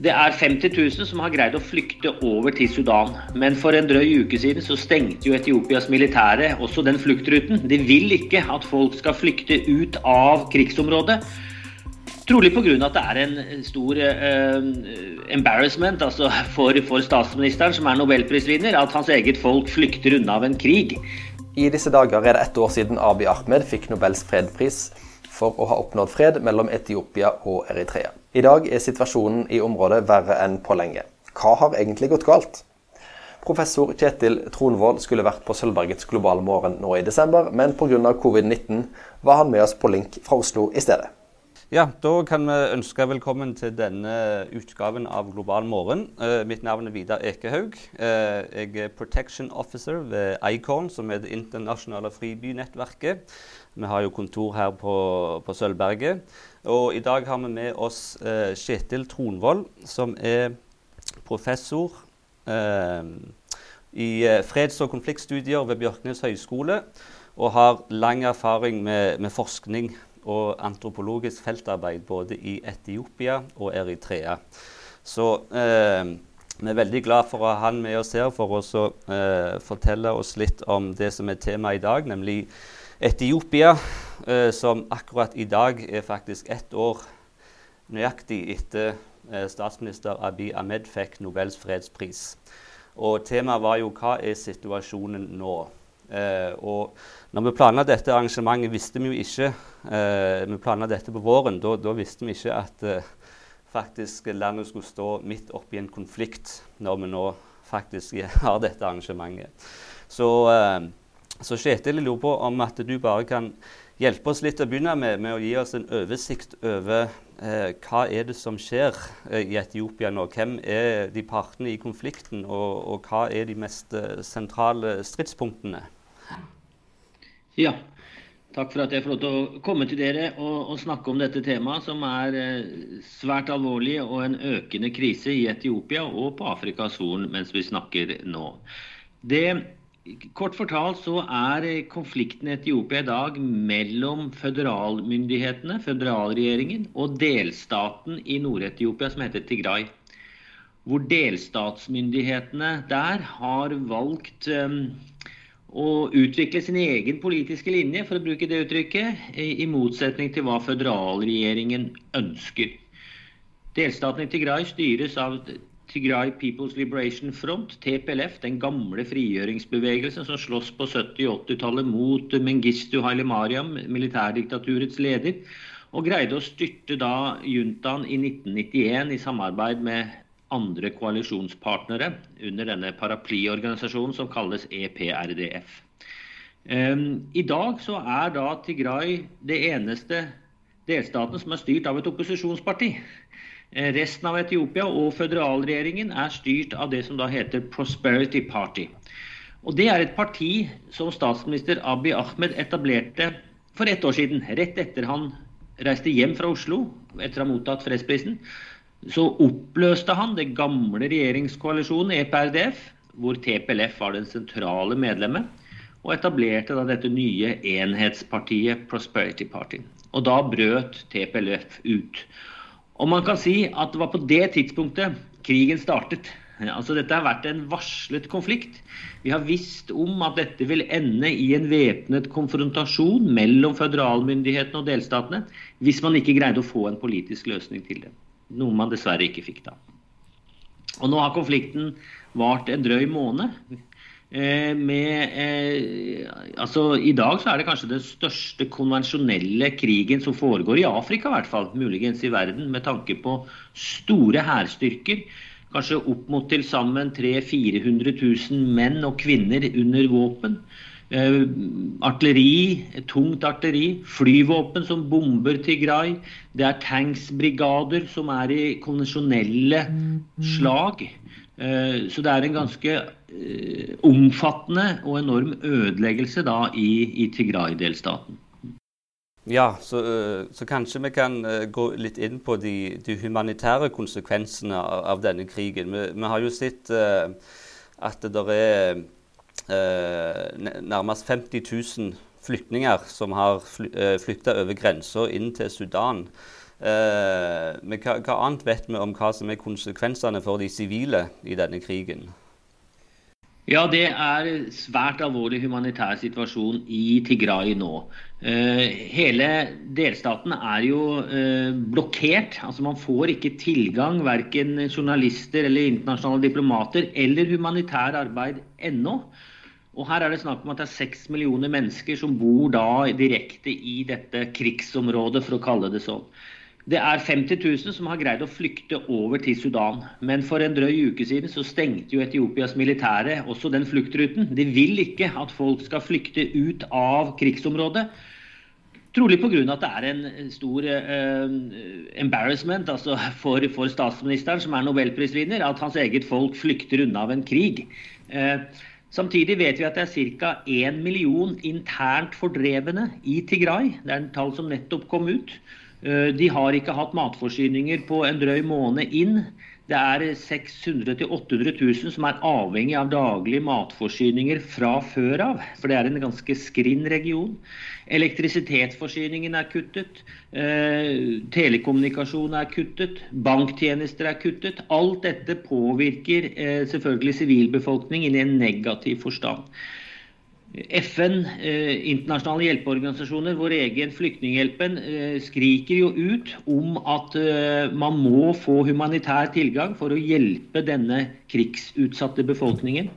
Det er 50 000 som har greid å flykte over til Sudan. Men for en drøy uke siden så stengte jo Etiopias militære også den fluktruten. De vil ikke at folk skal flykte ut av krigsområdet. Trolig pga. at det er en stor uh, embarrassment altså for, for statsministeren, som er nobelprisvinner, at hans eget folk flykter unna av en krig. I disse dager er det ett år siden Abiy Ahmed fikk Nobels fredspris for å ha oppnådd fred mellom Etiopia og Eritrea. I dag er situasjonen i området verre enn på lenge. Hva har egentlig gått galt? Professor Kjetil Tronvold skulle vært på Sølvbergets globale morgen nå i desember, men pga. covid-19 var han med oss på link fra Oslo i stedet. Ja, Da kan vi ønske velkommen til denne utgaven av Global morgen. Uh, mitt navn er Vidar Ekehaug. Uh, jeg er Protection Officer ved ICON, som er det internasjonale fribynettverket. Vi har jo kontor her på, på Sølvberget. Og i dag har vi med oss eh, Kjetil Tronvold, som er professor i freds- og konfliktstudier ved Bjørknes høgskole, og har lang erfaring med, med forskning og antropologisk feltarbeid både i Etiopia og Eritrea. Så eh, vi er veldig glad for å ha han med oss her for å eh, fortelle oss litt om det som er temaet i dag, nemlig Etiopia, eh, som akkurat i dag er faktisk ett år nøyaktig etter eh, statsminister Abiy Ahmed fikk Nobels fredspris. Og temaet var jo hva er situasjonen nå? Eh, og når vi planla dette arrangementet, visste vi jo ikke eh, Vi planla dette på våren. Da, visste vi ikke at eh, faktisk landet skulle stå midt oppi en konflikt når vi nå faktisk har dette arrangementet. Så, eh, så Kjetil, lurer på om at du bare kan hjelpe oss litt å begynne med, med å gi oss en oversikt over eh, hva er det som skjer eh, i Etiopia nå. Hvem er de partene i konflikten, og, og hva er de mest eh, sentrale stridspunktene? Ja, takk for at jeg får lov til å komme til dere og, og snakke om dette temaet, som er eh, svært alvorlig og en økende krise i Etiopia og på Afrikas Horn mens vi snakker nå. Det, kort fortalt så er konflikten i Etiopia i dag mellom føderalmyndighetene, føderalregjeringen, og delstaten i Nord-Etiopia som heter Tigray. Hvor delstatsmyndighetene der har valgt um, å utvikle sin egen politiske linje, for å bruke det uttrykket, i motsetning til hva føderalregjeringen ønsker. Delstaten i Tigray styres av Tigray People's Liberation Front, TPLF, den gamle frigjøringsbevegelsen som slåss på 70- og 80-tallet mot Mengistu Haile Mariam, militærdiktaturets leder, og greide å styrte da juntaen i 1991 i samarbeid med andre koalisjonspartnere under denne paraplyorganisasjonen som kalles EPRDF. Ehm, I dag så er da Tigray det eneste delstaten som er styrt av et opposisjonsparti. Eh, resten av Etiopia og føderalregjeringen er styrt av det som da heter Prosperity Party. Og Det er et parti som statsminister Abiy Ahmed etablerte for ett år siden, rett etter han reiste hjem fra Oslo etter å ha mottatt fredsprisen så oppløste han det gamle regjeringskoalisjonen EPRDF, hvor TPLF var den sentrale medlemmet, og etablerte da dette nye enhetspartiet Prosperity Party. Og da brøt TPLF ut. Og man kan si at det var på det tidspunktet krigen startet. Altså Dette har vært en varslet konflikt. Vi har visst om at dette vil ende i en væpnet konfrontasjon mellom føderalmyndighetene og delstatene hvis man ikke greide å få en politisk løsning til det. Noe man dessverre ikke fikk da. Og nå har konflikten vart en drøy måned. Eh, med, eh, altså, I dag så er det kanskje den største konvensjonelle krigen som foregår i Afrika, i hvert fall, muligens i verden, med tanke på store hærstyrker. Kanskje opp mot til sammen 300 400 000 menn og kvinner under våpen. Eh, artilleri, tungt artilleri, flyvåpen som bomber Tigray. Det er tanksbrigader som er i konvensjonelle slag. Eh, så det er en ganske eh, omfattende og enorm ødeleggelse da i, i Tigray-delstaten. Ja, så, så, kanskje vi kan gå litt inn på de, de humanitære konsekvensene av, av denne krigen. Vi, vi, har jo sett at det er uh, nærmest 50 000 flyktninger som har fly, eh, flykta over grensa inn til Sudan. Eh, men hva, hva, annet vet vi om hva som er konsekvensene for de sivile i denne krigen? Ja, det er svært alvorlig humanitær situasjon i Tigray nå. Eh, hele delstaten er jo eh, blokkert. altså Man får ikke tilgang, verken journalister eller internasjonale diplomater eller humanitær arbeid ennå. Og her er det snakk om at det er seks millioner mennesker som bor da direkte i dette krigsområdet, for å kalle det sånn. Det er 50 000 som har greid å flykte over til Sudan. Men for en drøy uke siden så stengte jo Etiopias militære også den fluktruten. De vil ikke at folk skal flykte ut av krigsområdet. Trolig pga. at det er en stor eh, embarrassment altså for, for, statsministeren, som er nobelprisvinner, at hans eget folk flykter unna av en krig. Eh, samtidig vet vi at det er ca. 1 million internt fordrevne i Tigray. Det er en tall som nettopp kom ut. Uh, de har ikke hatt matforsyninger på en drøy måned inn. Det er 600 000-800 000 som er avhengig av daglige matforsyninger fra før av. For det er en ganske skrinn region. Elektrisitetsforsyningen er kuttet. Eh, telekommunikasjon er kuttet. Banktjenester er kuttet. Alt dette påvirker eh, selvfølgelig sivilbefolkningen i en negativ forstand. FN, eh, internasjonale hjelpeorganisasjoner, vår egen Flyktninghjelpen, eh, skriker jo ut om at eh, man må få humanitær tilgang for å hjelpe denne krigsutsatte befolkningen.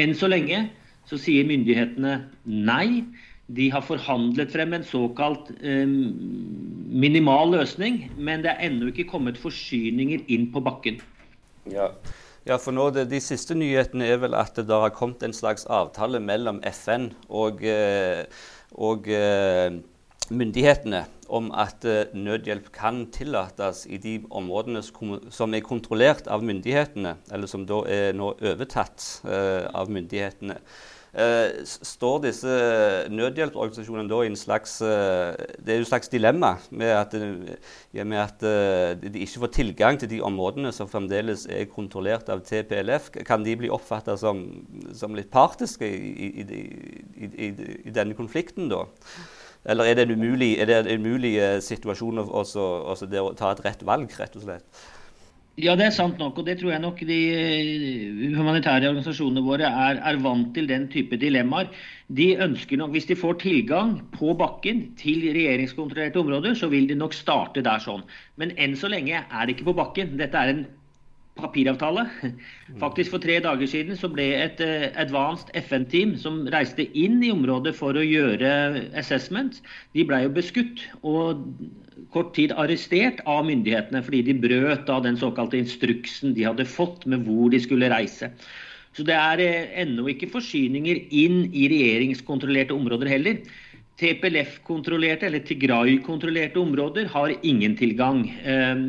Enn så lenge så sier myndighetene nei. De har forhandlet frem en såkalt minimal løsning, men det er ennå ikke kommet forsyninger inn på bakken. Ja. Ja, for nå, det, De siste nyhetene er vel at det har kommet en slags avtale mellom FN og, eh, og eh, myndighetene om at eh, nødhjelp kan tillates i de områdene som er kontrollert av myndighetene, eller som da er nå overtatt av myndighetene. Eh, står disse nødhjelpsorganisasjonene da i en slags eh, Det er jo et slags dilemma med at, med at eh, de ikke får tilgang til de områdene som fremdeles er kontrollert av TPLF. Kan de bli oppfatta som, som, litt partiske i, i, i, i, denne konflikten, da? Eller er det en umulig, det en umulig situasjon å ta et rett valg, rett og slett? Ja, det er sant nok. Og det tror jeg nok de eh, humanitære organisasjonene våre er, er, vant til den type dilemmaer. De ønsker nok, Hvis de får tilgang på bakken til regjeringskontrollerte områder, så vil de nok starte der sånn. Men enn så lenge er det ikke på bakken. Dette er en papiravtale. Faktisk For tre dager siden så ble et uh, advanced FN-team som reiste inn i området for å gjøre assessment, de ble jo beskutt. Og kort tid arrestert av myndighetene fordi de brøt av den såkalte instruksen de hadde fått med hvor de skulle reise. Så det er uh, ennå ikke forsyninger inn i regjeringskontrollerte områder heller. TPLF-kontrollerte eller Tigray-kontrollerte områder har ingen tilgang. Eh,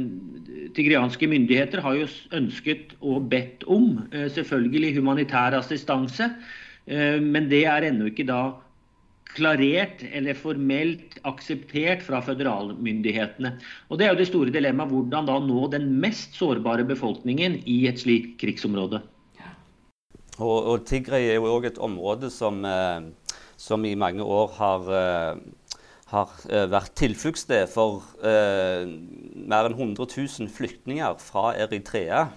tigrianske myndigheter har jo ønsket og bedt om eh, selvfølgelig humanitær assistanse, men det er ennå ikke da klarert eller formelt akseptert fra føderalmyndighetene. Og Det er jo det store dilemmaet. Hvordan da nå den mest sårbare befolkningen i et slikt krigsområde. Og, og Tigray er jo òg et område som, eh, som, i mange år har, eh, har eh, vært tilfluktssted for eh, mer enn 100 000 flyktninger fra Eritrea.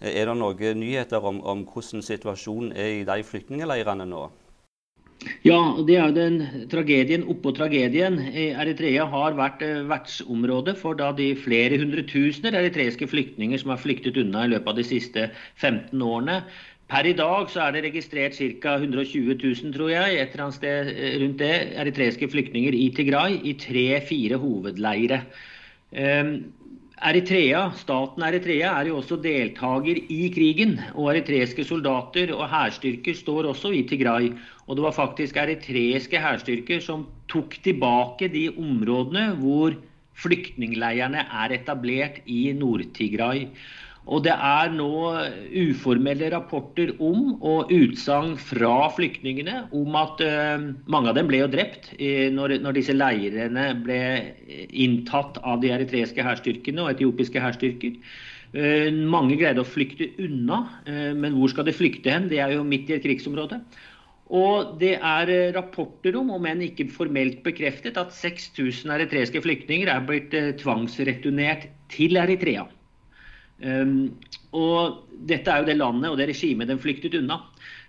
Er det noen nyheter om, om hvordan situasjonen er i de flyktningleirene nå? Ja, det er jo den tragedien oppå tragedien. Eritrea har vært eh, vertsområde for da de flere hundre tusener eritreiske flyktninger som har flyktet unna i løpet av de siste 15 årene. Per i dag så er det registrert ca. 120 000, tror jeg, et eller annet sted eh, rundt det, eritreiske flyktninger i Tigray i tre-fire hovedleire. Um, Eritrea, Staten Eritrea er jo også deltaker i krigen. og Eritreiske soldater og hærstyrker står også i Tigray. Og det var faktisk eritreiske hærstyrker som tok tilbake de områdene hvor flyktningleirene er etablert i Nord-Tigray. Og det er nå uformelle rapporter om og utsagn fra flyktningene om at uh, mange av dem ble jo drept uh, når, når, disse leirene ble inntatt av de eritreiske hærstyrkene og etiopiske hærstyrker. Uh, mange greide å flykte unna, men hvor skal de flykte hen? Det er jo midt i et krigsområde. Og det er eh, rapporter om, om enn ikke formelt bekreftet, at 6000 eritreiske flyktninger er blitt eh, tvangsreturnert til Eritrea. Um, og dette er jo det landet og det regimet den flyktet unna.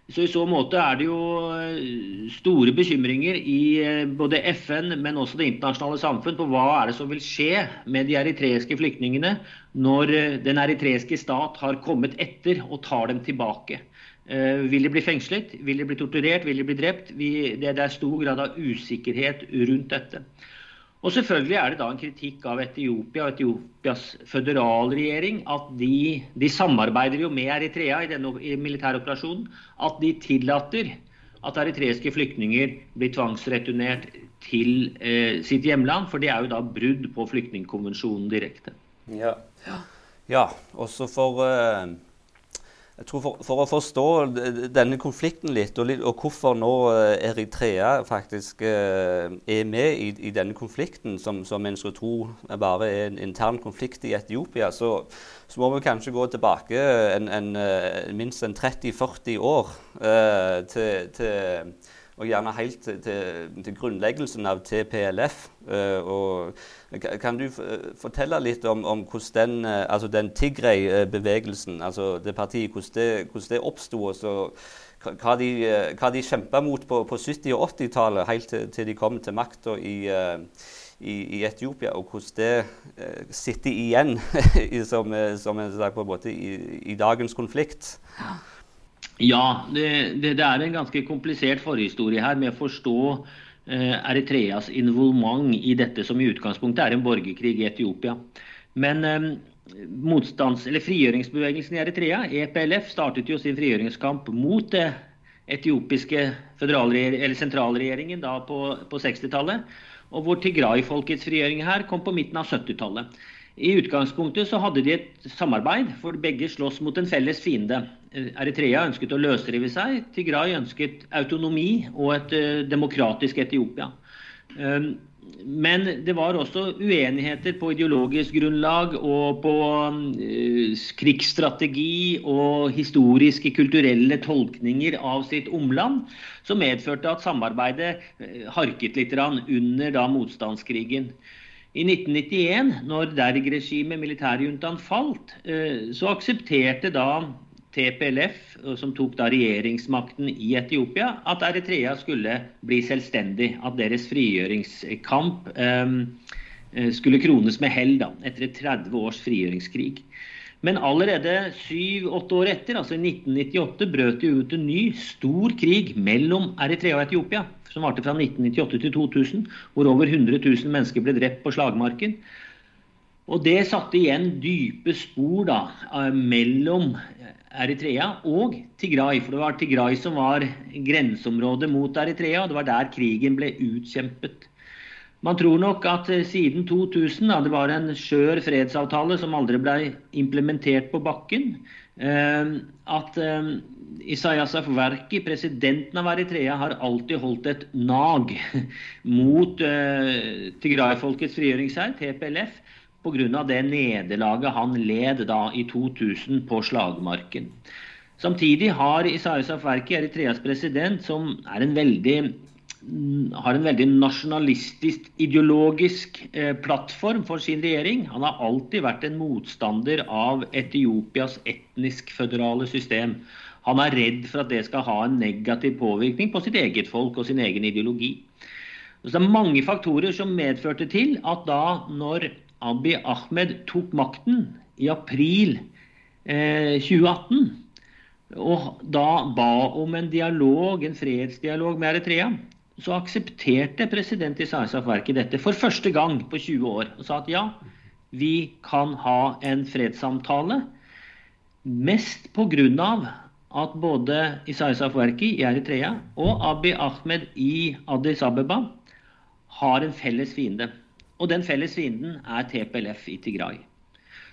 Så I så måte er det jo eh, store bekymringer i både FN, men også det internasjonale samfunn på hva er det som vil skje med de eritreiske flyktningene når den eritreiske stat har kommet etter og tar dem tilbake. Eh, vil de bli fengslet? Vil de bli torturert? Vil de bli drept? det, er stor grad av usikkerhet rundt dette. Og Selvfølgelig er det da en kritikk av Etiopia og Etiopias føderalregjering at de, de, samarbeider jo med Eritrea i denne militæroperasjonen. At de tillater at eritreiske flyktninger blir tvangsreturnert til eh, sitt hjemland. For det er jo da brudd på flyktningkonvensjonen direkte. Ja, ja også for uh jeg tror for, for, å forstå denne konflikten litt, og, og hvorfor nå eh, Eritrea faktisk eh, er med i, i, denne konflikten, som, som en skulle tro bare er en intern konflikt i Etiopia, så, så må vi kanskje gå tilbake en, en, eh, minst en 30-40 år eh, til, til og gjerne helt til, til, til grunnleggelsen av TPLF. Eh, og kan du fortelle litt om, om hvordan den, uh, altså den Tigray-bevegelsen, altså det partiet, hvordan det, hvordan det oppsto? Hva de, uh, hva de kjempa mot på, på 70- og 80-tallet, helt til, til, de kom til makta i, i, i, Etiopia, og hvordan det sitter igjen som, som en, på en måte, i, i dagens konflikt. Ja. Det, det, det, er en ganske komplisert forhistorie her med å forstå eh, Eritreas involvement i dette som i utgangspunktet er en borgerkrig i Etiopia. Men eh, frigjøringsbevegelsen i Eritrea, EPLF, startet jo sin frigjøringskamp mot det etiopiske sentralregjeringen da på, på 60-tallet. Og hvor Tigray-folkets frigjøring her kom på midten av 70-tallet. I utgangspunktet så hadde de et samarbeid, for begge slåss mot en felles fiende. Eritrea ønsket å løsrive seg, Tigray ønsket autonomi og et uh, demokratisk Etiopia. Um, men det var også uenigheter på ideologisk grunnlag og på uh, krigsstrategi og historiske, kulturelle tolkninger av sitt omland, som medførte at samarbeidet uh, harket litt under motstandskrigen. I 1991, når Derg-regimet, militærjuntaen, falt, eh, så aksepterte da TPLF, som tok da regjeringsmakten i Etiopia, at Eritrea skulle bli selvstendig. At deres frigjøringskamp eh, eh, skulle krones med hell da, etter 30 års frigjøringskrig. Men allerede syv-åtte år etter, altså i 1998, brøt det ut en ny stor krig mellom Eritrea og Etiopia som varte fra 1998 til 2000, hvor over 100 000 mennesker ble drept på slagmarken. Og det satte igjen dype spor da, eh, mellom Eritrea og Tigray. For det var Tigray som var grenseområdet mot Eritrea, og det var der krigen ble utkjempet. Man tror nok at eh, siden 2000, da det var en skjør fredsavtale som aldri ble implementert på bakken, eh, at Isaias Afwerki, presidenten av Eritrea, har alltid holdt et nag mot Tigray-folkets frigjøringshær, TPLF, pga. det nederlaget han led da i 2000 på slagmarken. Samtidig har Isaias Afwerki, Eritreas president, som er en veldig har en veldig nasjonalistisk, ideologisk eh, plattform for sin regjering. Han har alltid vært en motstander av Etiopias etnisk føderale system. Han er redd for at det skal ha en negativ påvirkning på sitt eget folk og sin egen ideologi. Så det er mange faktorer som medførte til at da når Abiy Ahmed tok makten i april eh, 2018, og da ba om en dialog, en fredsdialog med Eritrea, så aksepterte president Isaias Afwerki dette for første gang på 20 år. Og sa at ja, vi kan ha en fredssamtale. Mest pga at både Isaias Afwerki i Eritrea og Abiy Ahmed i Addis Abeba har en felles fiende. Og den felles fienden er TPLF i Tigray.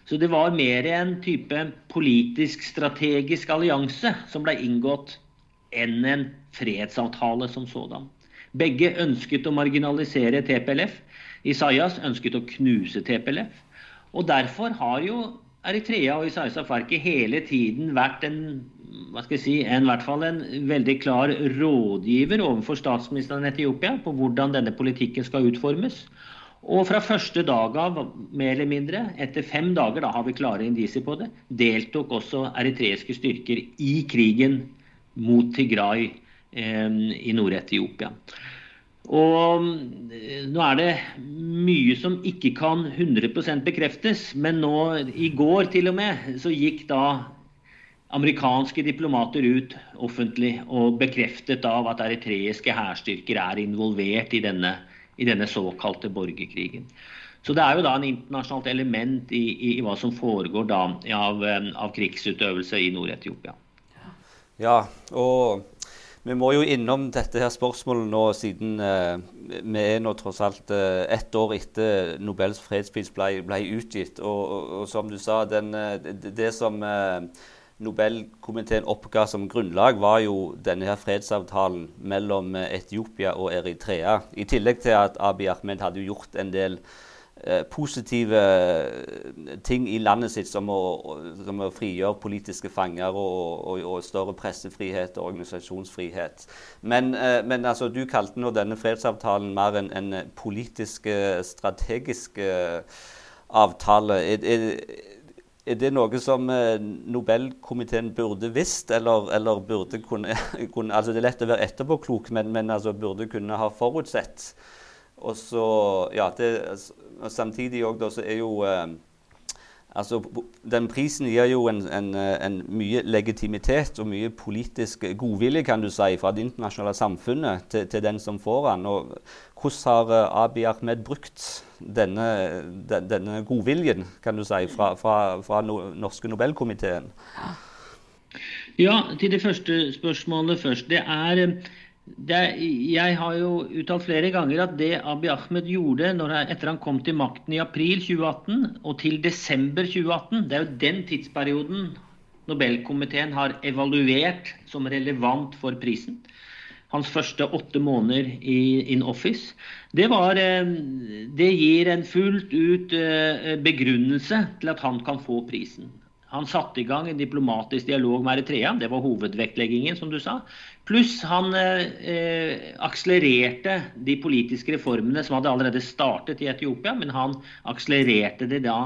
Så det var mer en type politisk-strategisk allianse som ble inngått, enn en fredsavtale som sådan. Begge ønsket å marginalisere TPLF. Isaias ønsket å knuse TPLF. Og derfor har jo Eritrea og Isaias Afarki hele tiden vært en hva skal jeg si, en, hvert fall en veldig klar rådgiver overfor statsministeren i Etiopia på hvordan denne politikken skal utformes. Og fra første dag av, mer eller mindre, etter fem dager, da har vi klare indisier på det, deltok også eritreiske styrker i krigen mot Tigray i Nord-Etiopia. Og eh, nå er det mye som ikke kan 100% bekreftes, men nå i går til og med så gikk da amerikanske diplomater ut offentlig og bekreftet av at eritreiske hærstyrker er involvert i denne, i denne, såkalte borgerkrigen. Så det er jo da en internasjonalt element i, i, i hva som foregår da av, av krigsutøvelse i Nord-Etiopia. Ja, og vi må jo innom dette her spørsmålet nå, siden eh, vi er nå tross alt eh, ett år etter Nobels fredspris ble, ble utgitt. Og, og, og, som du sa, den, eh, det, det, som eh, Nobelkomiteen oppga som grunnlag, var jo denne her fredsavtalen mellom Etiopia og Eritrea. I tillegg til at Abiy Ahmed hadde gjort en del positive eh, ting i landet sitt, som å, som å frigjøre politiske fanger og, og, og, større pressefrihet og organisasjonsfrihet. Men, eh, men altså, du kalte nå denne fredsavtalen mer en, en politisk, strategisk avtale. Er, er, er, det noe som Nobelkomiteen burde visst, eller, eller burde kunne, kunne, altså Det er lett å være etterpåklok, men, men altså burde kunne ha forutsett. Og så, ja, det, samtidig også, så er jo eh, altså, Den prisen gir jo en, en, en, mye legitimitet og mye politisk godvilje kan du si, fra det internasjonale samfunnet til, til den som får den. Og hvordan har uh, Abiy Ahmed brukt denne, den, denne godviljen kan du si, fra, fra, fra no, norske Nobelkomiteen? Ja, til det første spørsmålet først. Det er det, jeg har jo uttalt flere ganger at det Abiy Ahmed gjorde han, etter han kom til makten i april 2018 og til desember 2018, det er jo den tidsperioden Nobelkomiteen har evaluert som relevant for prisen. Hans første åtte måneder i in office. Det, var, eh, det gir en fullt ut eh, begrunnelse til at han kan få prisen. Han satte i gang en diplomatisk dialog med Eritrea. Det var hovedvektleggingen, som du sa. Pluss han eh, akselererte de politiske reformene som hadde allerede startet i Etiopia, men han akselererte det da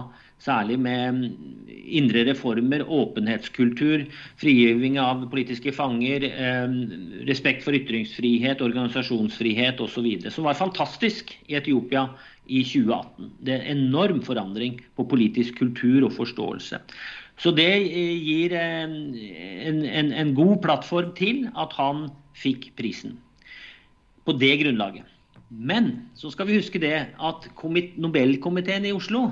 særlig med indre reformer, åpenhetskultur, frigiving av politiske fanger, eh, respekt for ytringsfrihet, organisasjonsfrihet osv. Som var fantastisk i Etiopia i 2018. Det er en enorm forandring på politisk kultur og forståelse. Så det eh, gir en, en, en, god plattform til at han fikk prisen. På det grunnlaget. Men så skal vi huske det at Nobelkomiteen i Oslo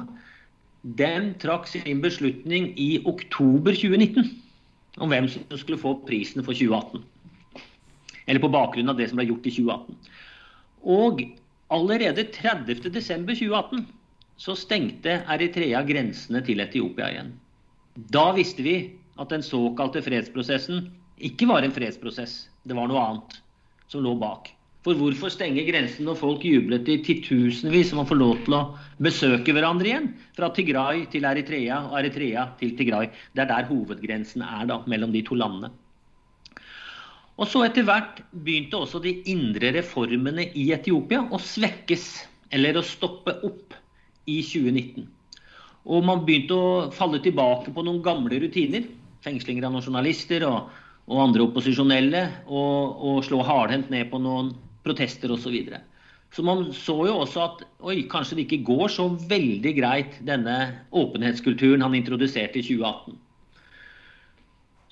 den trakk sin beslutning i oktober 2019 om hvem som skulle få prisen for 2018. Eller på bakgrunn av det som ble gjort i 2018. Og allerede 30.12.2018 så stengte Eritrea grensene til Etiopia igjen. Da visste vi at den såkalte fredsprosessen ikke var en fredsprosess, det var noe annet som lå bak. For hvorfor stenge grensen når folk jublet i titusenvis om å få lov til å besøke hverandre igjen? Fra Tigray til Eritrea og Eritrea til Tigray. Det er der hovedgrensen er da, mellom de to landene. Og så etter hvert begynte også de indre reformene i Etiopia å svekkes, eller å stoppe opp, i 2019. Og man begynte å falle tilbake på noen gamle rutiner. Fengslinger av noen journalister og, og andre opposisjonelle. Og, og slå hardhendt ned på noen protester osv. Så, videre. så man så jo også at oi, kanskje det ikke går så veldig greit, denne åpenhetskulturen han introduserte i 2018.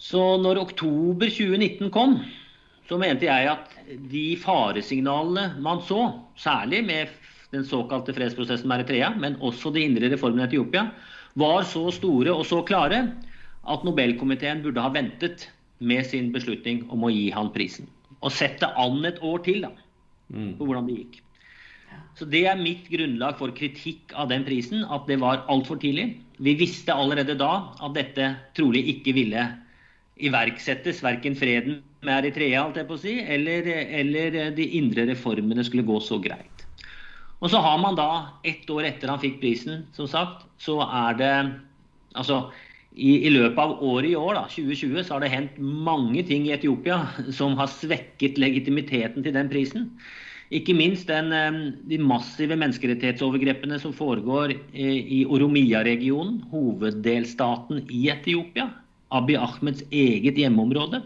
Så når oktober 2019 kom, så mente jeg at de faresignalene man så, særlig med den såkalte fredsprosessen med Eritrea, men også de indre reformene i Etiopia, var så store og så klare at Nobelkomiteen burde ha ventet med sin beslutning om å gi han prisen. Og sett det an et år til da, mm. på hvordan det gikk. Så Det er mitt grunnlag for kritikk av den prisen, at det var altfor tidlig. Vi visste allerede da at dette trolig ikke ville iverksettes, verken freden med Eritrea alt jeg på å si, eller, eller de indre reformene skulle gå så greit. Og så har man da, ett år etter han fikk prisen, som sagt, så er det Altså, i, i, løpet av året i år, da, 2020, så har det hendt mange ting i Etiopia som har svekket legitimiteten til den prisen. Ikke minst den, eh, de massive menneskerettighetsovergrepene som foregår eh, i Oromia-regionen, hoveddelstaten i Etiopia. Abiy Ahmeds eget hjemmeområde.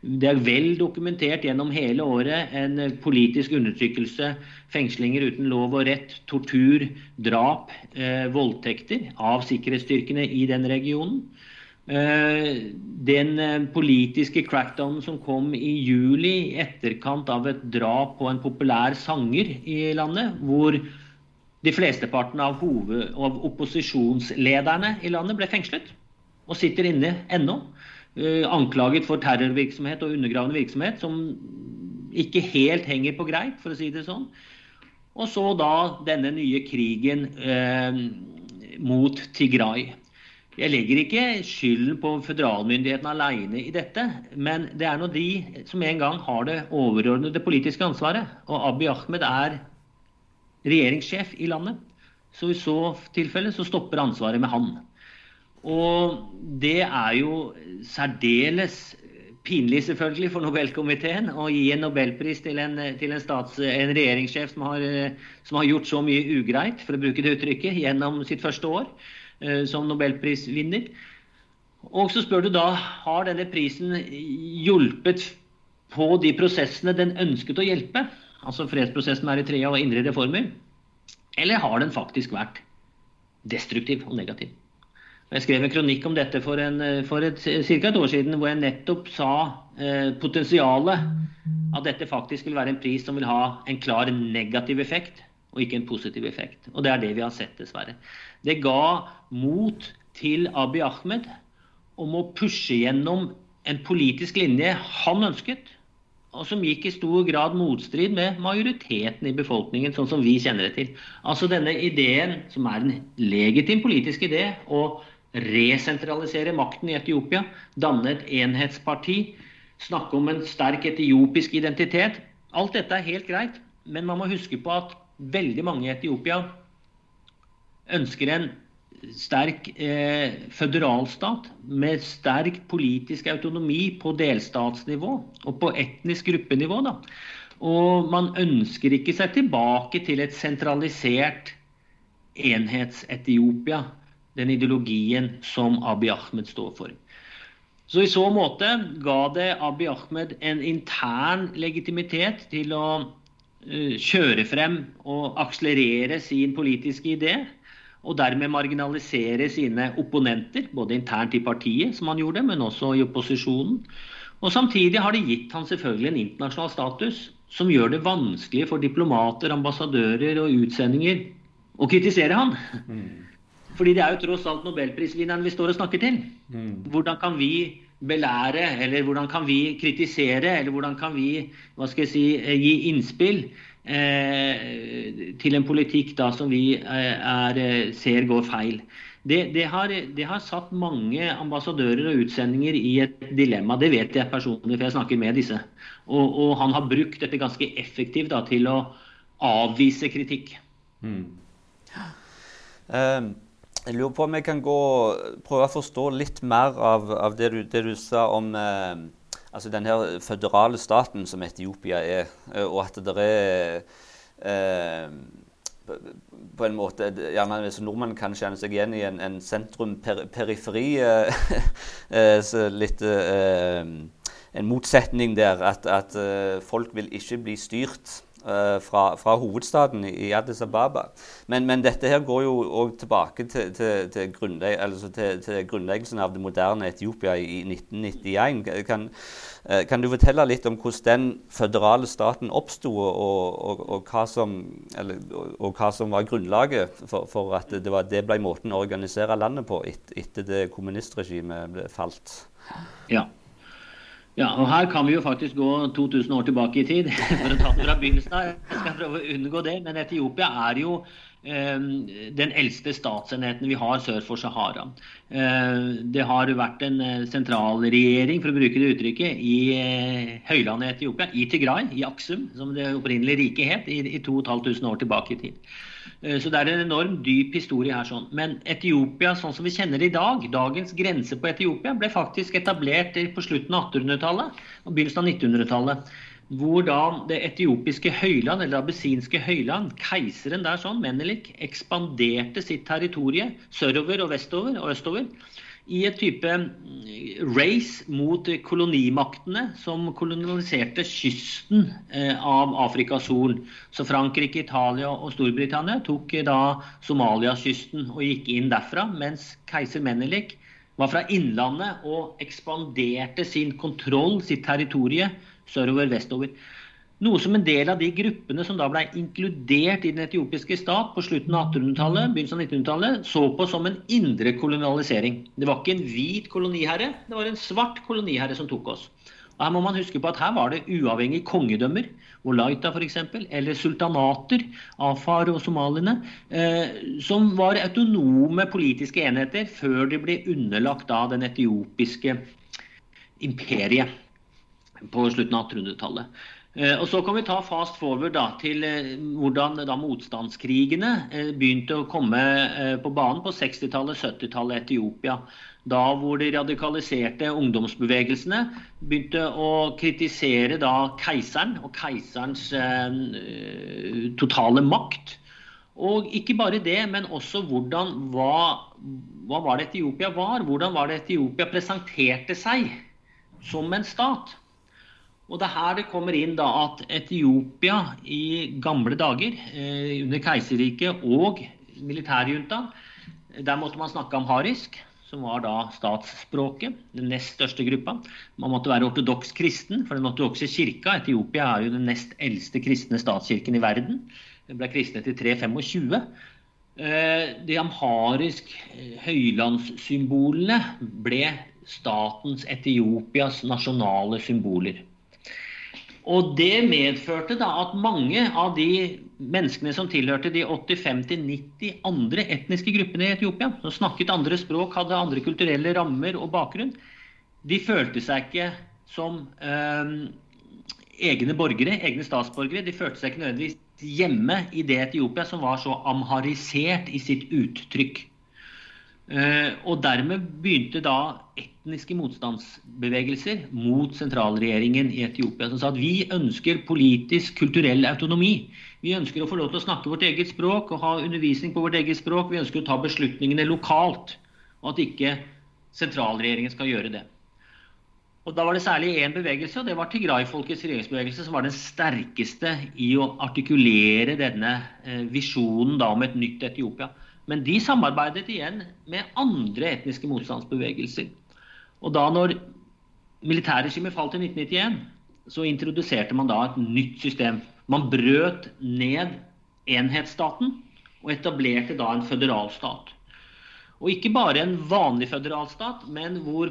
Det er vel dokumentert gjennom hele året en politisk undertrykkelse, fengslinger uten lov og rett, tortur, drap, eh, voldtekter av sikkerhetsstyrkene i den regionen. Eh, den eh, politiske crackdownen som kom i juli i etterkant av et drap på en populær sanger i landet, hvor de flesteparten av, hoved, av opposisjonslederne i landet ble fengslet og sitter inne ennå. Anklaget for terrorvirksomhet og undergravende virksomhet som ikke helt henger på greip, for å si det sånn. Og så da denne nye krigen eh, mot Tigray. Jeg legger ikke skylden på føderalmyndighetene alene i dette, men det er nå de som en gang har det overordnede politiske ansvaret. Og Abiy Ahmed er regjeringssjef i landet. Så i så tilfelle så stopper ansvaret med han. Og det er jo særdeles pinlig selvfølgelig for Nobelkomiteen å gi en nobelpris til en, til en, stats, en regjeringssjef som har, som har, gjort så mye ugreit, for å bruke det uttrykket, gjennom sitt første år uh, som nobelprisvinner. Og så spør du da har denne prisen hjulpet på de prosessene den ønsket å hjelpe, altså fredsprosessen med Eritrea og indre reformer, eller har den faktisk vært destruktiv og negativ? Jeg skrev en kronikk om dette for, en, for et, ca. et år siden, hvor jeg nettopp sa eh, potensialet at dette faktisk vil være en pris som vil ha en klar negativ effekt, og ikke en positiv effekt. Og det er det vi har sett, dessverre. Det ga mot til Abiy Ahmed om å pushe gjennom en politisk linje han ønsket, og som gikk i stor grad motstrid med majoriteten i befolkningen, sånn som vi kjenner det til. Altså denne ideen, som er en legitim politisk idé, og resentralisere makten i Etiopia, danne et enhetsparti, snakke om en sterk etiopisk identitet. Alt dette er helt greit, men man må huske på at veldig mange i Etiopia ønsker en sterk eh, føderalstat med sterk politisk autonomi på delstatsnivå og på etnisk gruppenivå. Da. Og man ønsker ikke seg tilbake til et sentralisert enhets-Etiopia den ideologien som Abiy Ahmed står for. Så I så måte ga det Abiy Ahmed en intern legitimitet til å uh, kjøre frem og akselerere sin politiske idé, og dermed marginalisere sine opponenter, både internt i partiet, som han gjorde, men også i opposisjonen. Og Samtidig har det gitt han selvfølgelig en internasjonal status som gjør det vanskelig for diplomater, ambassadører og utsendinger å kritisere han. Mm. Fordi det er jo tross alt nobelprisvinneren vi står og snakker til. Mm. Hvordan kan vi belære, eller hvordan kan vi kritisere, eller hvordan kan vi hva skal jeg si, eh, gi innspill eh, til en politikk da som vi eh, er, eh, ser går feil? Det, det, har, det, har, satt mange ambassadører og utsendinger i et dilemma. Det vet jeg personlig, for jeg snakker med disse. Og, og han har brukt dette ganske effektivt da, til å avvise kritikk. Mm. Um. Jeg lurer på om jeg kan gå, prøve å forstå litt mer av, av det, du, det, du, sa om eh, altså den her føderale staten som Etiopia er, eh, og at det er eh, på en måte, gjerne hvis Nordmenn kan kjenne seg igjen i en, en sentrum-periferi eh, eh litt eh, En motsetning der. At, at folk vil ikke bli styrt fra, fra, hovedstaden i Addis Ababa. Men, men, dette her går jo òg tilbake til, til, til, grunnlegg, altså til, grunnleggelsen av det moderne Etiopia i 1991. Kan, uh, kan, du fortelle litt om hvordan den føderale staten oppsto, og, og, og, og, hva som, var grunnlaget for, for at det, var, det, ble måten å organisere landet på et, etter det kommunistregimet ble falt? Ja. Ja, og Her kan vi jo faktisk gå 2000 år tilbake i tid for å ta det fra begynnelsen av. Jeg skal prøve å unngå det, men Etiopia er jo eh, den eldste statsenheten vi har sør for Sahara. Eh, det har vært en eh, sentralregjering for å bruke det uttrykket, i eh, høylandet i Etiopia, i Tigray, i Aksum, som det opprinnelige riket het, i 2500 år tilbake i tid. Så det er en enorm dyp historie her. sånn. Men Etiopia sånn som vi kjenner det i dag, dagens grense på Etiopia, ble faktisk etablert på slutten av 1800-tallet og begynnelsen av 1900-tallet hvor da det etiopiske høyland, eller abesinske høyland, keiseren der sånn, Menelik, ekspanderte sitt territorie sørover og vestover og østover i et type mm, race mot kolonimaktene som koloniserte kysten eh, av Afrikas Horn. Så Frankrike, Italia og Storbritannia tok eh, da Somaliakysten og gikk inn derfra, mens keiser Menelik var fra innlandet og ekspanderte sin kontroll, sitt territorie, sørover, vestover. Noe som en del av de gruppene som da ble inkludert i den etiopiske stat på slutten av 1800-tallet, begynnelsen av 1900-tallet, så på som en indre kolonialisering. Det var ikke en hvit koloniherre, det var en svart koloniherre som tok oss. Og her må man huske på at her var det uavhengige kongedømmer, Olaita f.eks., eller sultanater, Afar og somaliene, eh, som var autonome politiske enheter før de ble underlagt av den etiopiske imperiet på slutten av 1800-tallet. Eh, og Så kan vi ta fast forward da, til eh, hvordan da motstandskrigene eh, begynte å komme på banen på 60-tallet, 70-tallet i Etiopia. Da hvor de radikaliserte ungdomsbevegelsene begynte å kritisere da keiseren og keiserens eh, totale makt. Og ikke bare det, men også hvordan, hva, hva var det Etiopia var? Hvordan var det Etiopia presenterte seg som en stat? Og det er her det kommer inn da at Etiopia i gamle dager, eh, under keiserriket og militærjunta, der måtte man snakke amharisk, som var da statsspråket, den nest største gruppa. Man måtte være ortodoks kristen, for den ortodokse kirka, Etiopia er jo den nest eldste kristne statskirken i verden. Den ble kristnet i 325. Eh, de amharisk eh, høylandssymbolene ble statens Etiopias nasjonale symboler. Og det medførte da at mange av de menneskene som tilhørte de 85-90 andre etniske gruppene i Etiopia, som snakket andre språk, hadde andre kulturelle rammer og bakgrunn, de følte seg ikke som eh, egne borgere, egne statsborgere. De følte seg ikke nødvendigvis hjemme i det Etiopia som var så amharisert i sitt uttrykk. Eh, og dermed begynte da etniske motstandsbevegelser mot sentralregjeringen i Etiopia, som sa at vi ønsker politisk, kulturell autonomi. Vi ønsker å få lov til å snakke vårt eget språk og ha undervisning på vårt eget språk. Vi ønsker å ta beslutningene lokalt, og at ikke sentralregjeringen skal gjøre det. Og Da var det særlig én bevegelse, og det var Tigray-folkets regjeringsbevegelse, som var den sterkeste i å artikulere denne eh, visjonen om et nytt Etiopia. Men de samarbeidet igjen med andre etniske motstandsbevegelser. Og da når militærregimet falt i 1991, så introduserte man da et nytt system. Man brøt ned enhetsstaten og etablerte da en føderalstat. Og ikke bare en vanlig føderalstat, men hvor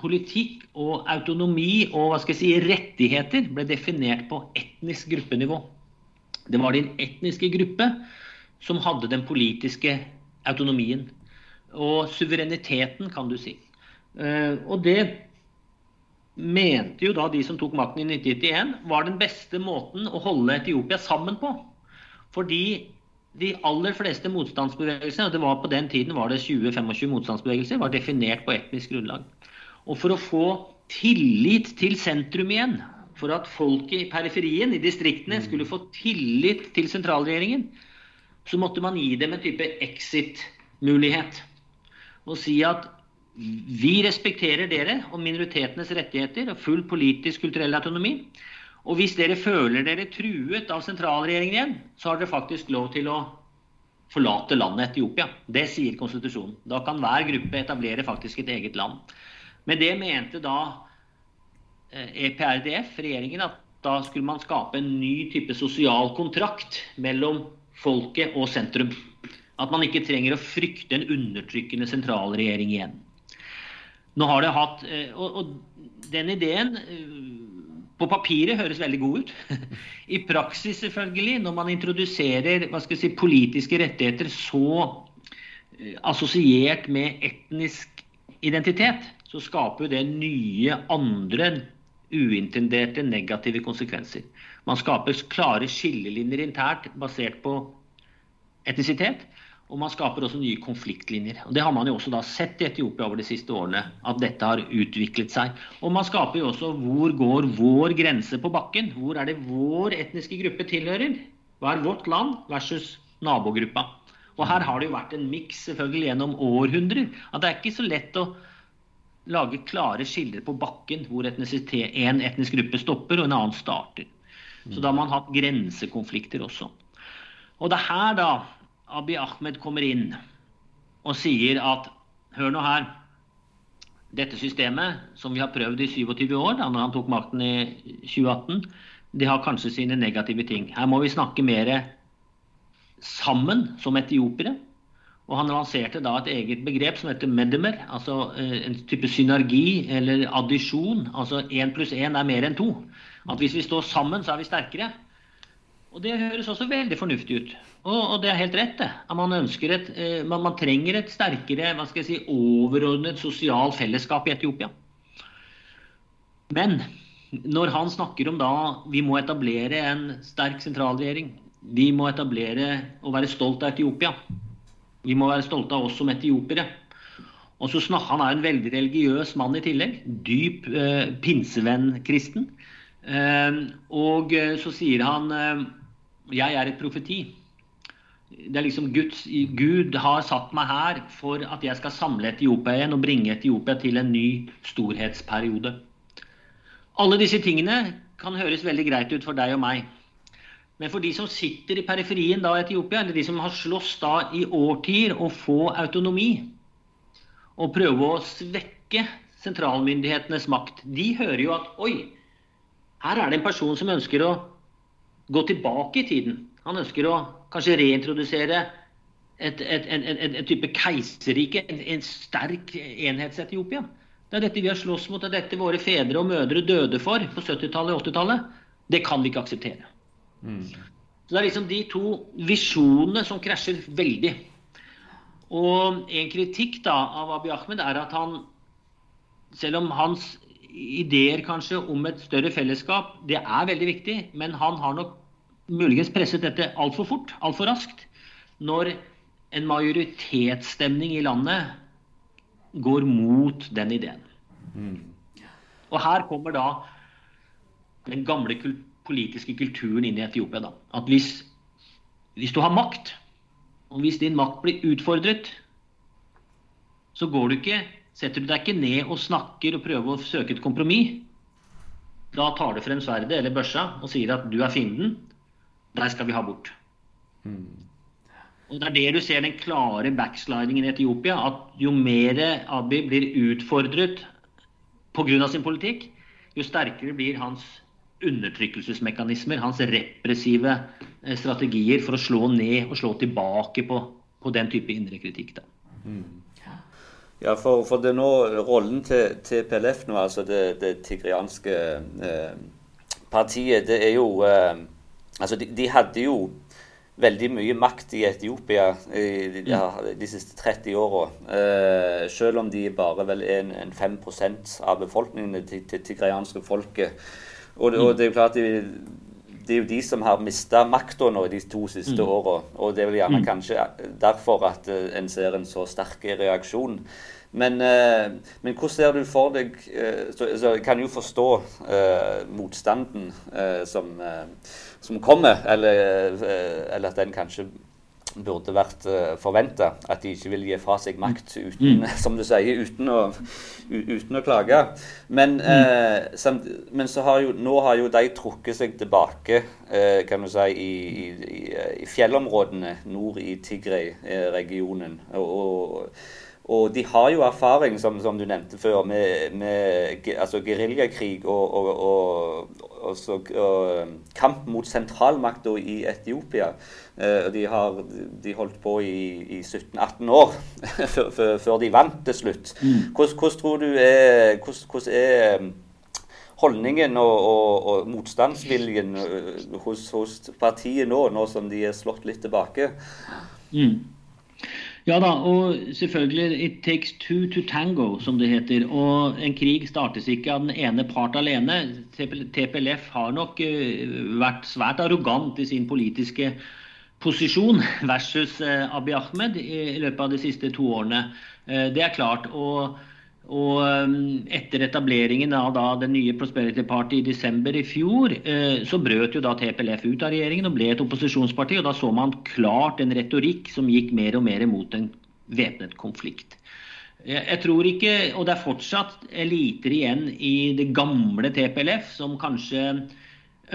politikk og autonomi og hva skal jeg si, rettigheter ble definert på etnisk gruppenivå. Det var din etniske gruppe som hadde den politiske autonomien. Og suvereniteten, kan du si. Eh, og det mente jo da de som tok makten i 1991, var den beste måten å holde Etiopia sammen på. Fordi de aller fleste motstandsbevegelsene, og det var på den tiden var det 20-25 motstandsbevegelser, var definert på etnisk grunnlag. Og for å få tillit til sentrum igjen, for at folket i periferien, i distriktene, skulle få tillit til sentralregjeringen, så måtte man gi dem en type exit-mulighet. Og si at vi respekterer dere og minoritetenes rettigheter og full politisk kulturell autonomi. Og hvis dere føler dere truet av sentralregjeringen igjen, så har dere faktisk lov til å forlate landet Etiopia. Det sier konstitusjonen. Da kan hver gruppe etablere faktisk et eget land. Men det mente da EPRDF, eh, e regjeringen, at da skulle man skape en ny type sosial kontrakt mellom folket og sentrum. At man ikke trenger å frykte en undertrykkende sentralregjering igjen. Nå har det hatt, eh, og, og den ideen eh, på papiret høres veldig god ut. I praksis, selvfølgelig, når man introduserer hva skal jeg si, politiske rettigheter så eh, assosiert med etnisk identitet, så skaper det nye, andre uintenderte negative konsekvenser. Man skaper klare skillelinjer internt basert på etnisitet. Og man skaper også nye konfliktlinjer. Og Det har man jo også da sett i Etiopia over de siste årene, at dette har utviklet seg. Og man skaper jo også hvor går vår grense på bakken? Hvor er det vår etniske gruppe tilhører? Hva er vårt land versus nabogruppa? Og her har det jo vært en miks selvfølgelig gjennom århundrer. At det er ikke så lett å lage klare skiller på bakken hvor en etnisk gruppe stopper og en annen starter. Så da har man hatt grensekonflikter også. Og det er her da Abiy Ahmed kommer inn og sier at hør nå her. Dette systemet som vi har prøvd i 27 år, da når han tok makten i 2018, det har kanskje sine negative ting. Her må vi snakke mer sammen som etiopiere. Og han lanserte da et eget begrep som heter medemer, altså eh, en type synergi eller addisjon. Altså én pluss én er mer enn to. At hvis vi står sammen, så er vi sterkere. Og det høres også veldig fornuftig ut. Og, og det er helt rett, det. At man, et, eh, man, man, trenger et sterkere, hva skal jeg si, overordnet sosialt fellesskap i Etiopia. Men når han snakker om da vi må etablere en sterk sentralregjering, vi må etablere og være stolt av Etiopia, vi må være stolte av oss som etiopiere. Og så snakker Han er en veldig religiøs mann i tillegg. Dyp eh, pinsevenn-kristen. Eh, og eh, så sier han eh, jeg er et profeti. Det er liksom Guds, Gud har satt meg her for at jeg skal samle Etiopia igjen og bringe Etiopia til en ny storhetsperiode. Alle disse tingene kan høres veldig greit ut for deg og meg. Men for de som sitter i periferien da Etiopia, eller de som har slåss da i årtier å få autonomi, og prøve å svekke sentralmyndighetenes makt, de hører jo at oi, her er det en person som ønsker å gå tilbake i tiden. Han ønsker å kanskje reintrodusere et, et, et, et type keiserrike, en, en sterk enhets-Etiopia. Det er dette vi har slåss mot, det er dette våre fedre og mødre døde for på 70-tallet og 80-tallet. Det kan vi ikke akseptere. Mm. Så Det er liksom de to visjonene som krasjer veldig. Og en kritikk da av Abiy Ahmed er at han, selv om hans ideer kanskje om et større fellesskap, det er veldig viktig, men han har nok muligens presset dette altfor fort, altfor raskt, når en majoritetsstemning i landet går mot den ideen. Mm. Og her kommer da den gamle politiske kulturen inn i Etiopia. Da. At hvis, hvis du har makt, og hvis din makt blir utfordret, så går du ikke, setter du deg ikke ned og snakker og prøver å søke et kompromiss. Da tar du frem sverdet eller børsa og sier at du er fienden, der skal vi ha bort. Mm. Og Det er det du ser den klare backslidingen i Etiopia. At jo mer Abiy blir utfordret pga. sin politikk, jo sterkere blir hans undertrykkelsesmekanismer, hans repressive eh, strategier for å slå ned og slå tilbake på, på den type indre kritikk. Da. Mm. Ja, for, for, det nå, rollen til, til PLF nå, altså det, det tigrianske eh, partiet, det er jo eh, Altså, de, de, hadde jo veldig mye makt i Etiopia i ja, de siste 30 åra. Eh, selv om de bare vel er en, en 5% av befolkningen til det tigrianske folket. Og, og, det er jo klart de, det er jo de som har mista makta nå de to siste mm. åra. Og det er vel gjerne mm. kanskje derfor at uh, en ser en så sterk reaksjon. Men, uh, men hvordan ser du for deg uh, så, så kan jo forstå motstanden som som kommer, eller, eh, eller, at den kanskje burde vært eh, forventa. At de ikke vil gi fra seg makt uten, mm. som du sier, uten å, uten å klage. Men, mm. eh, samt, men har jo, nå har jo de trukket seg tilbake eh, kan du si, i, i, i, fjellområdene nord i Tigray-regionen. og, og og de har jo erfaring, som, som du nevnte før, med, med altså geriljakrig og, og, og, og, kamp mot sentralmakta i Etiopia. Eh, de har de holdt på i, i 17-18 år før, de vant til slutt. Mm. Hvordan, hvordan, tror du er, hvordan, hvordan er um, holdningen og, motstandsviljen uh, hos, hos, partiet nå, nå som de er slått litt tilbake? Mm. Ja da, og selvfølgelig 'it takes two to tango', som det heter. Og en krig startes ikke av den ene part alene. TPLF har nok uh, vært svært arrogant i sin politiske posisjon versus Abiy Ahmed i løpet av de siste to årene. Det er klart. og og etter etableringen av den nye Prosperity Party i desember i fjor, så brøt jo da TPLF ut av regjeringen og ble et opposisjonsparti. og Da så man klart en retorikk som gikk mer og mer mot en væpnet konflikt. Jeg tror ikke, og det er fortsatt eliter igjen i det gamle TPLF, som kanskje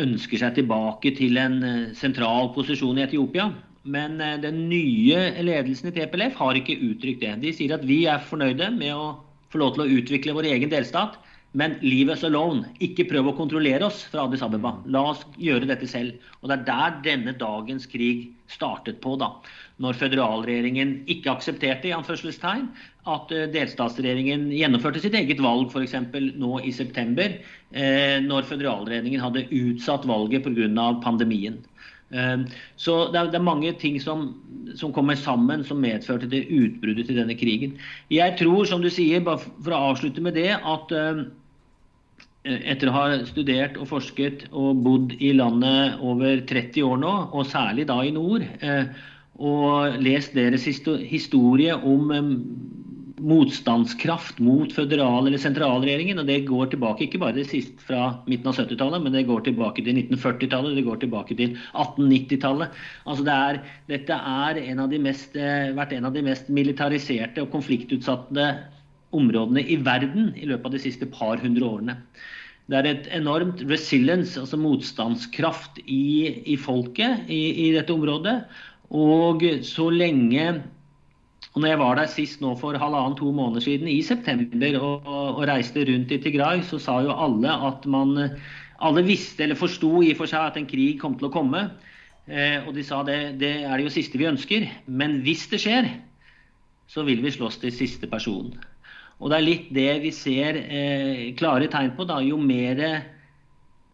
ønsker seg tilbake til en eh, sentral posisjon i Etiopia. Men eh, den nye ledelsen i TPLF har ikke uttrykt det. De sier at vi er fornøyde med å få lov til å utvikle vår egen delstat. Men leave us alone. Ikke prøv å kontrollere oss fra Addis Abeba. La oss gjøre dette selv. Og Det er der denne dagens krig startet på. da. Når føderalregjeringen ikke aksepterte i anførselstegn, at eh, delstatsregjeringen gjennomførte sitt eget valg f.eks. nå i september, eh, når føderalregjeringen hadde utsatt valget pga. pandemien. Eh, så det er, det er, mange ting som, som, kommer sammen som medførte det utbruddet til denne krigen. Jeg tror, som du sier, bare for å avslutte med det, at etter å ha studert og forsket og bodd i landet over 30 år nå, og særlig da i nord, og lest deres historie om motstandskraft mot føderal- eller sentralregjeringen. og Det går tilbake ikke bare det siste fra midten av 70-tallet, men det går tilbake til 1940-tallet, det går tilbake til 1890-tallet. Altså det er, dette er en av de mest, eh, vært en av de mest militariserte og konfliktutsatte områdene i verden i løpet av de siste par hundre årene. Det er et enormt resilience, altså motstandskraft, i, i folket i, i dette området. Og så lenge og når jeg var der sist nå for halvannen-to måneder siden, i september, og, og, reiste rundt i Tigray, så sa jo alle at man Alle visste eller forsto i og for seg at en krig kom til å komme. Eh, og de sa det, det er det jo siste vi ønsker. Men hvis det skjer, så vil vi slåss til siste person. Og det er litt det vi ser eh, klare tegn på. da, Jo mer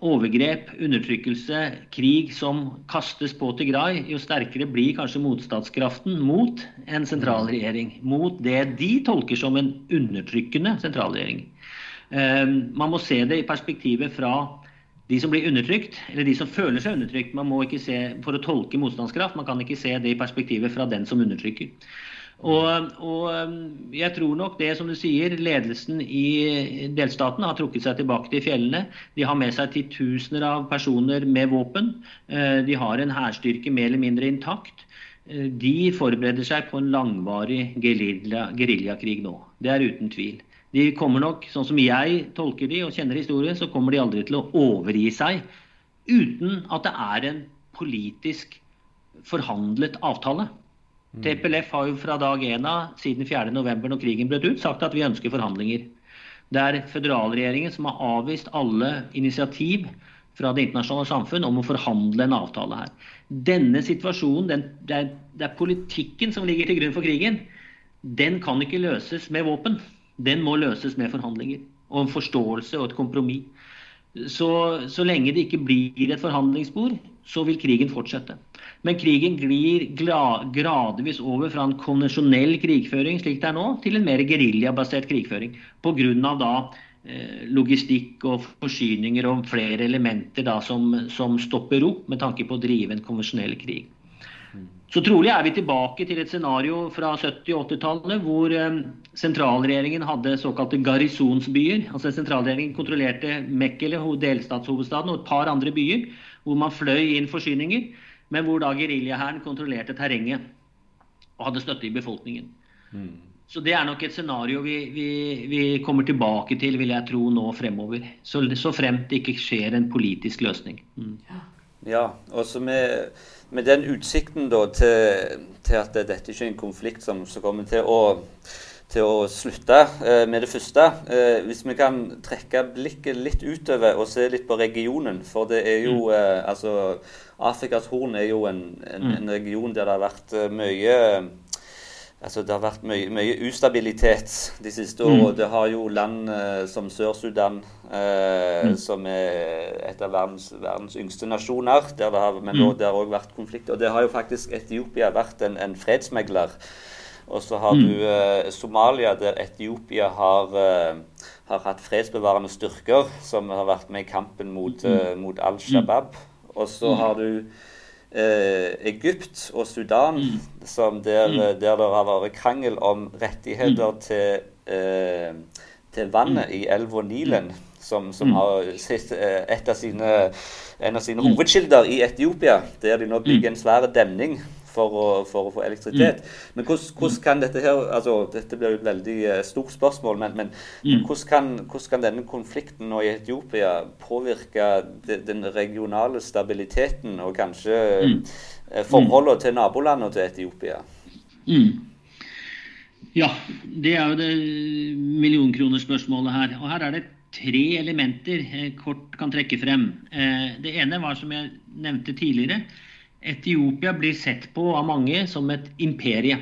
overgrep, undertrykkelse, krig som kastes på Tigray, jo sterkere blir kanskje motstandskraften mot en sentralregjering. Mot det de tolker som en undertrykkende sentralregjering. Ehm, man må se det i perspektivet fra de som blir undertrykt, eller de som føler seg undertrykt. Man må ikke se, For å tolke motstandskraft, man kan ikke se det i perspektivet fra den som undertrykker. Og, og, um, jeg tror nok det som du sier, ledelsen i delstaten har trukket seg tilbake til fjellene. De har med seg titusener av personer med våpen. Eh, de har en hærstyrke mer eller mindre intakt. Eh, de forbereder seg på en langvarig geriljakrig nå. Det er uten tvil. De kommer nok, sånn som jeg tolker de og kjenner historien, så kommer de aldri til å overgi seg uten at det er en politisk forhandlet avtale. Mm. TPLF har jo fra dag én av, siden 4.11. når krigen brøt ut, sagt at vi ønsker forhandlinger. Det er føderalregjeringen som har avvist alle initiativ fra det internasjonale samfunn om å forhandle en avtale her. Denne situasjonen, den, det, er, det, er, politikken som ligger til grunn for krigen. Den kan ikke løses med våpen. Den må løses med forhandlinger. Og en forståelse og et kompromiss. Så, så lenge det ikke blir et forhandlingsbord, så vil krigen fortsette. Men krigen glir gradvis over fra en konvensjonell krigføring slik det er nå, til en mer geriljabasert krigføring. Pga. da eh, logistikk og forsyninger og flere elementer da, som, som, stopper opp med tanke på å drive en konvensjonell krig. Så trolig er vi tilbake til et scenario fra 70- og 80-tallet hvor eh, sentralregjeringen hadde såkalte garrisonsbyer. altså Sentralregjeringen kontrollerte Mekkele, delstatshovedstaden, og et par andre byer, hvor man fløy inn forsyninger men hvor da geriljahæren kontrollerte terrenget og hadde støtte i befolkningen. Mm. Så det er nok et scenario vi, vi, vi, kommer tilbake til, vil jeg tro, nå fremover. Så, så fremt det ikke skjer en politisk løsning. Mm. Ja, også med, med, den utsikten da, til, til, at dette ikke er en konflikt som, som kommer til å til å slutte eh, med det første. Eh, hvis vi kan trekke blikket litt utover og se litt på regionen. For det er jo mm. eh, Altså, Afrikas Horn er jo en, en, mm. en, region der det har vært mye Altså, det har vært mye, mye ustabilitet de siste årene. Mm. Det har jo land som Sør-Sudan, eh, mm. som er et av verdens, verdens yngste nasjoner, der det har, men mm. det har også vært konflikter. Og det har jo faktisk Etiopia vært en, en fredsmegler. Og så har mm. du eh, Somalia, der Etiopia har, eh, har, hatt fredsbevarende styrker som har vært med i kampen mot, mm. eh, mot Al Shabaab. Og så mm. har du eh, Egypt og Sudan, mm. der, mm. der, det har vært krangel om rettigheter mm. til, eh, til, vannet mm. i elva Nilen, som, som mm. har eh, av sine, en av sine hovedkilder i Etiopia, der de nå bygger en svær demning for å, for å få elektrisitet. Mm. Men hvordan, hvordan, kan dette her altså Dette blir jo et veldig uh, stort spørsmål, men, men, mm. hvordan, kan, hvordan, kan, denne konflikten nå i Etiopia påvirke de, den regionale stabiliteten og kanskje mm. forholdene forholdet til nabolandene til Etiopia? Mm. Ja, det er jo det millionkronerspørsmålet her. Og her er det tre elementer jeg kort kan trekke frem. Eh, det ene var, som jeg nevnte tidligere, Etiopia blir sett på av mange som et imperie.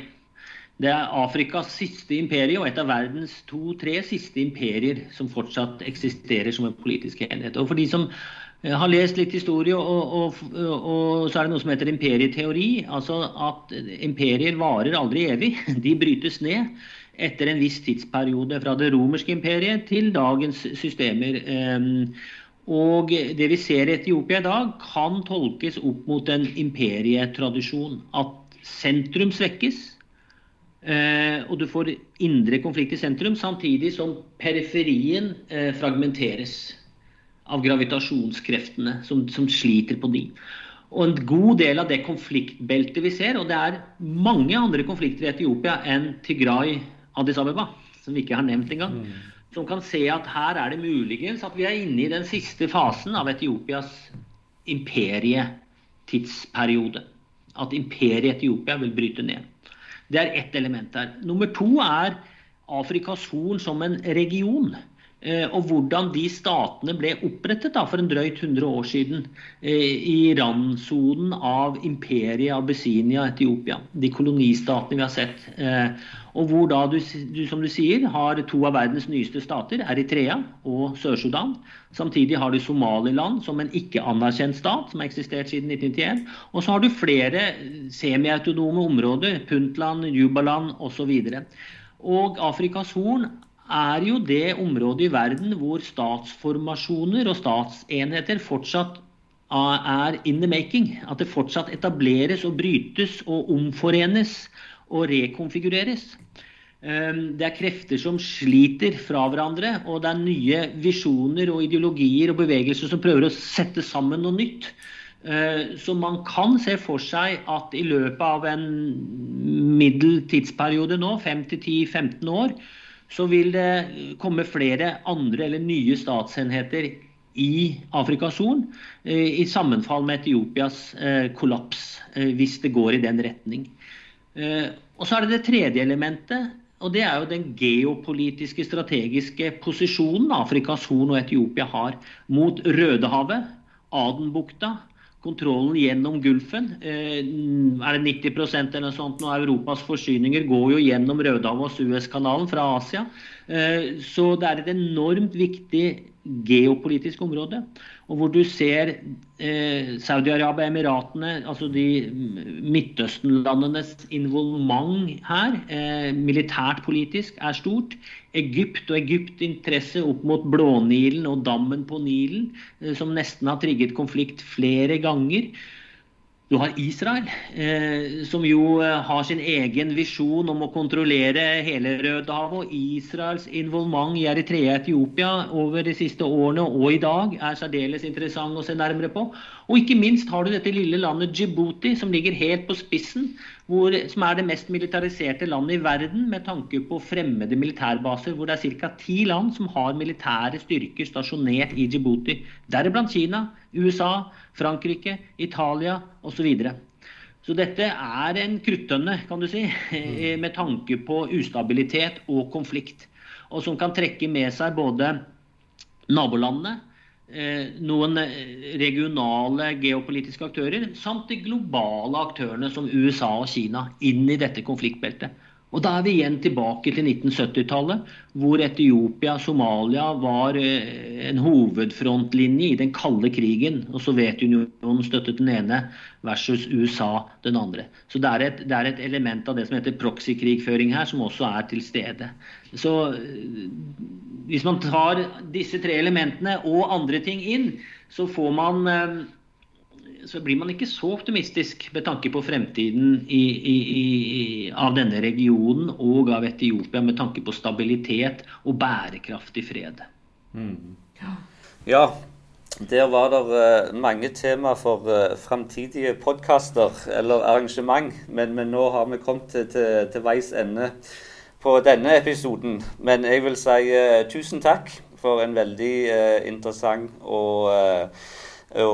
Det er Afrikas siste imperie og et av verdens to-tre siste imperier som fortsatt eksisterer som en politisk enhet. Og for de som eh, har lest litt historie, og, og, og, så er det noe som heter imperieteori. Altså at imperier varer aldri evig. De brytes ned etter en viss tidsperiode. Fra det romerske imperiet til dagens systemer. Og det vi ser i Etiopia i dag, kan tolkes opp mot en imperietradisjon. At sentrum svekkes, eh, og du får indre konflikt i sentrum, samtidig som periferien eh, fragmenteres av gravitasjonskreftene som, som sliter på de. Og en god del av det konfliktbeltet vi ser, og det er mange andre konflikter i Etiopia enn Tigray, Addis Abeba, som vi ikke har nevnt engang. Mm som kan se at her er det muligens at vi er inne i den siste fasen av Etiopias imperietidsperiode. At imperiet Etiopia vil bryte ned. Det er ett element der. Nummer to er Afrikas Horn som en region. Eh, og hvordan de statene ble opprettet da, for en drøyt 100 år siden eh, i randsonen av imperiet Abyssinia, Etiopia. De kolonistatene vi har sett. Og hvor da du, du, som du sier, har to av verdens nyeste stater, Eritrea og Sør-Sudan. Samtidig har du Somaliland som en ikke-anerkjent stat, som har eksistert siden 1991. Og så har du flere semiautonome områder, Puntland, Jubaland osv. Og Afrikas Horn er jo det området i verden hvor statsformasjoner og statsenheter fortsatt er in the making. At det fortsatt etableres og brytes og omforenes og rekonfigureres. Ehm, det er krefter som sliter fra hverandre, og det er nye visjoner og ideologier og bevegelser som prøver å sette sammen noe nytt. Ehm, så man kan se for seg at i løpet av en middel tidsperiode nå, 5-10-15 år, så vil det komme flere andre eller nye statsenheter i Afrikas Horn eh, i sammenfall med Etiopias eh, kollaps, eh, hvis det går i den retning. Og så er det det tredje elementet, og det er jo den geopolitiske, strategiske posisjonen Afrikas Horn og Etiopia har mot Rødehavet, Adenbukta, kontrollen gjennom Gulfen. Eh, er det 90% eller noe sånt nå? Europas forsyninger går jo gjennom Rødehavet og Suezkanalen fra Asia. Eh, så det er et enormt viktig geopolitisk område. Og hvor du ser eh, Saudi-Arabia, Emiratene, altså de Midtøsten-landenes involvement her, eh, militært politisk, er stort. Egypt og Egypts interesse opp mot Blånilen og dammen på Nilen, eh, som nesten har trigget konflikt flere ganger. Du har Israel, eh, som jo eh, har sin egen visjon om å kontrollere hele Rødehavet. Og Israels involvement i Eritrea og Etiopia over de siste årene og i dag er særdeles interessant å se nærmere på. Og ikke minst har du dette lille landet Djibouti, som ligger helt på spissen. Hvor, som er det mest militariserte landet i verden med tanke på fremmede militærbaser. Hvor det er ca. ti land som har militære styrker stasjonert i Djibouti. Deriblant Kina, USA. Frankrike, Italia osv. Så, videre. så dette er en kruttønne, kan du si, mm. med tanke på ustabilitet og konflikt. Og som kan trekke med seg både nabolandene, noen regionale geopolitiske aktører, samt de globale aktørene som USA og Kina inn i dette konfliktbeltet. Og Da er vi igjen tilbake til 1970-tallet, hvor Etiopia og Somalia var eh, en hovedfrontlinje i den kalde krigen. Og Sovjetunionen støttet den ene versus USA den andre. Så det er, et, det er et element av det som heter proxy-krigføring her, som også er til stede. Så eh, hvis man tar disse tre elementene og andre ting inn, så får man eh, så blir man ikke så optimistisk med tanke på fremtiden i, i, i, av denne regionen og av Etiopia med tanke på stabilitet og bærekraftig fred. Mm. Ja, der var det uh, mange tema for uh, framtidige podkaster eller arrangement, men, men, nå har vi kommet til, til, til, veis ende på denne episoden. Men jeg vil si uh, tusen takk for en veldig interessant og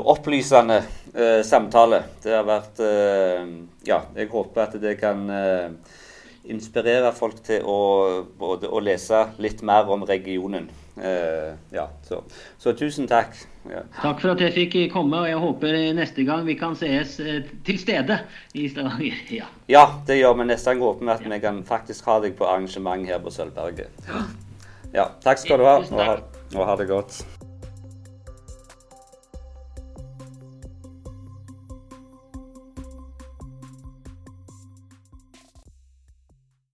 opplysende samtale. Det har vært Ja, jeg håper at det kan inspirere folk til å, både, å lese litt mer om regionen. Eh, ja, så. så, tusen takk. Ja. Takk for at jeg fikk komme, og jeg håper neste gang vi kan sees eh, til stede i Stavanger. Ja. ja, det gjør vi. Neste gang håper vi at vi kan faktisk ha deg på arrangement her på Sølvberget. Ja, takk skal du ha, og ha, og ha det godt.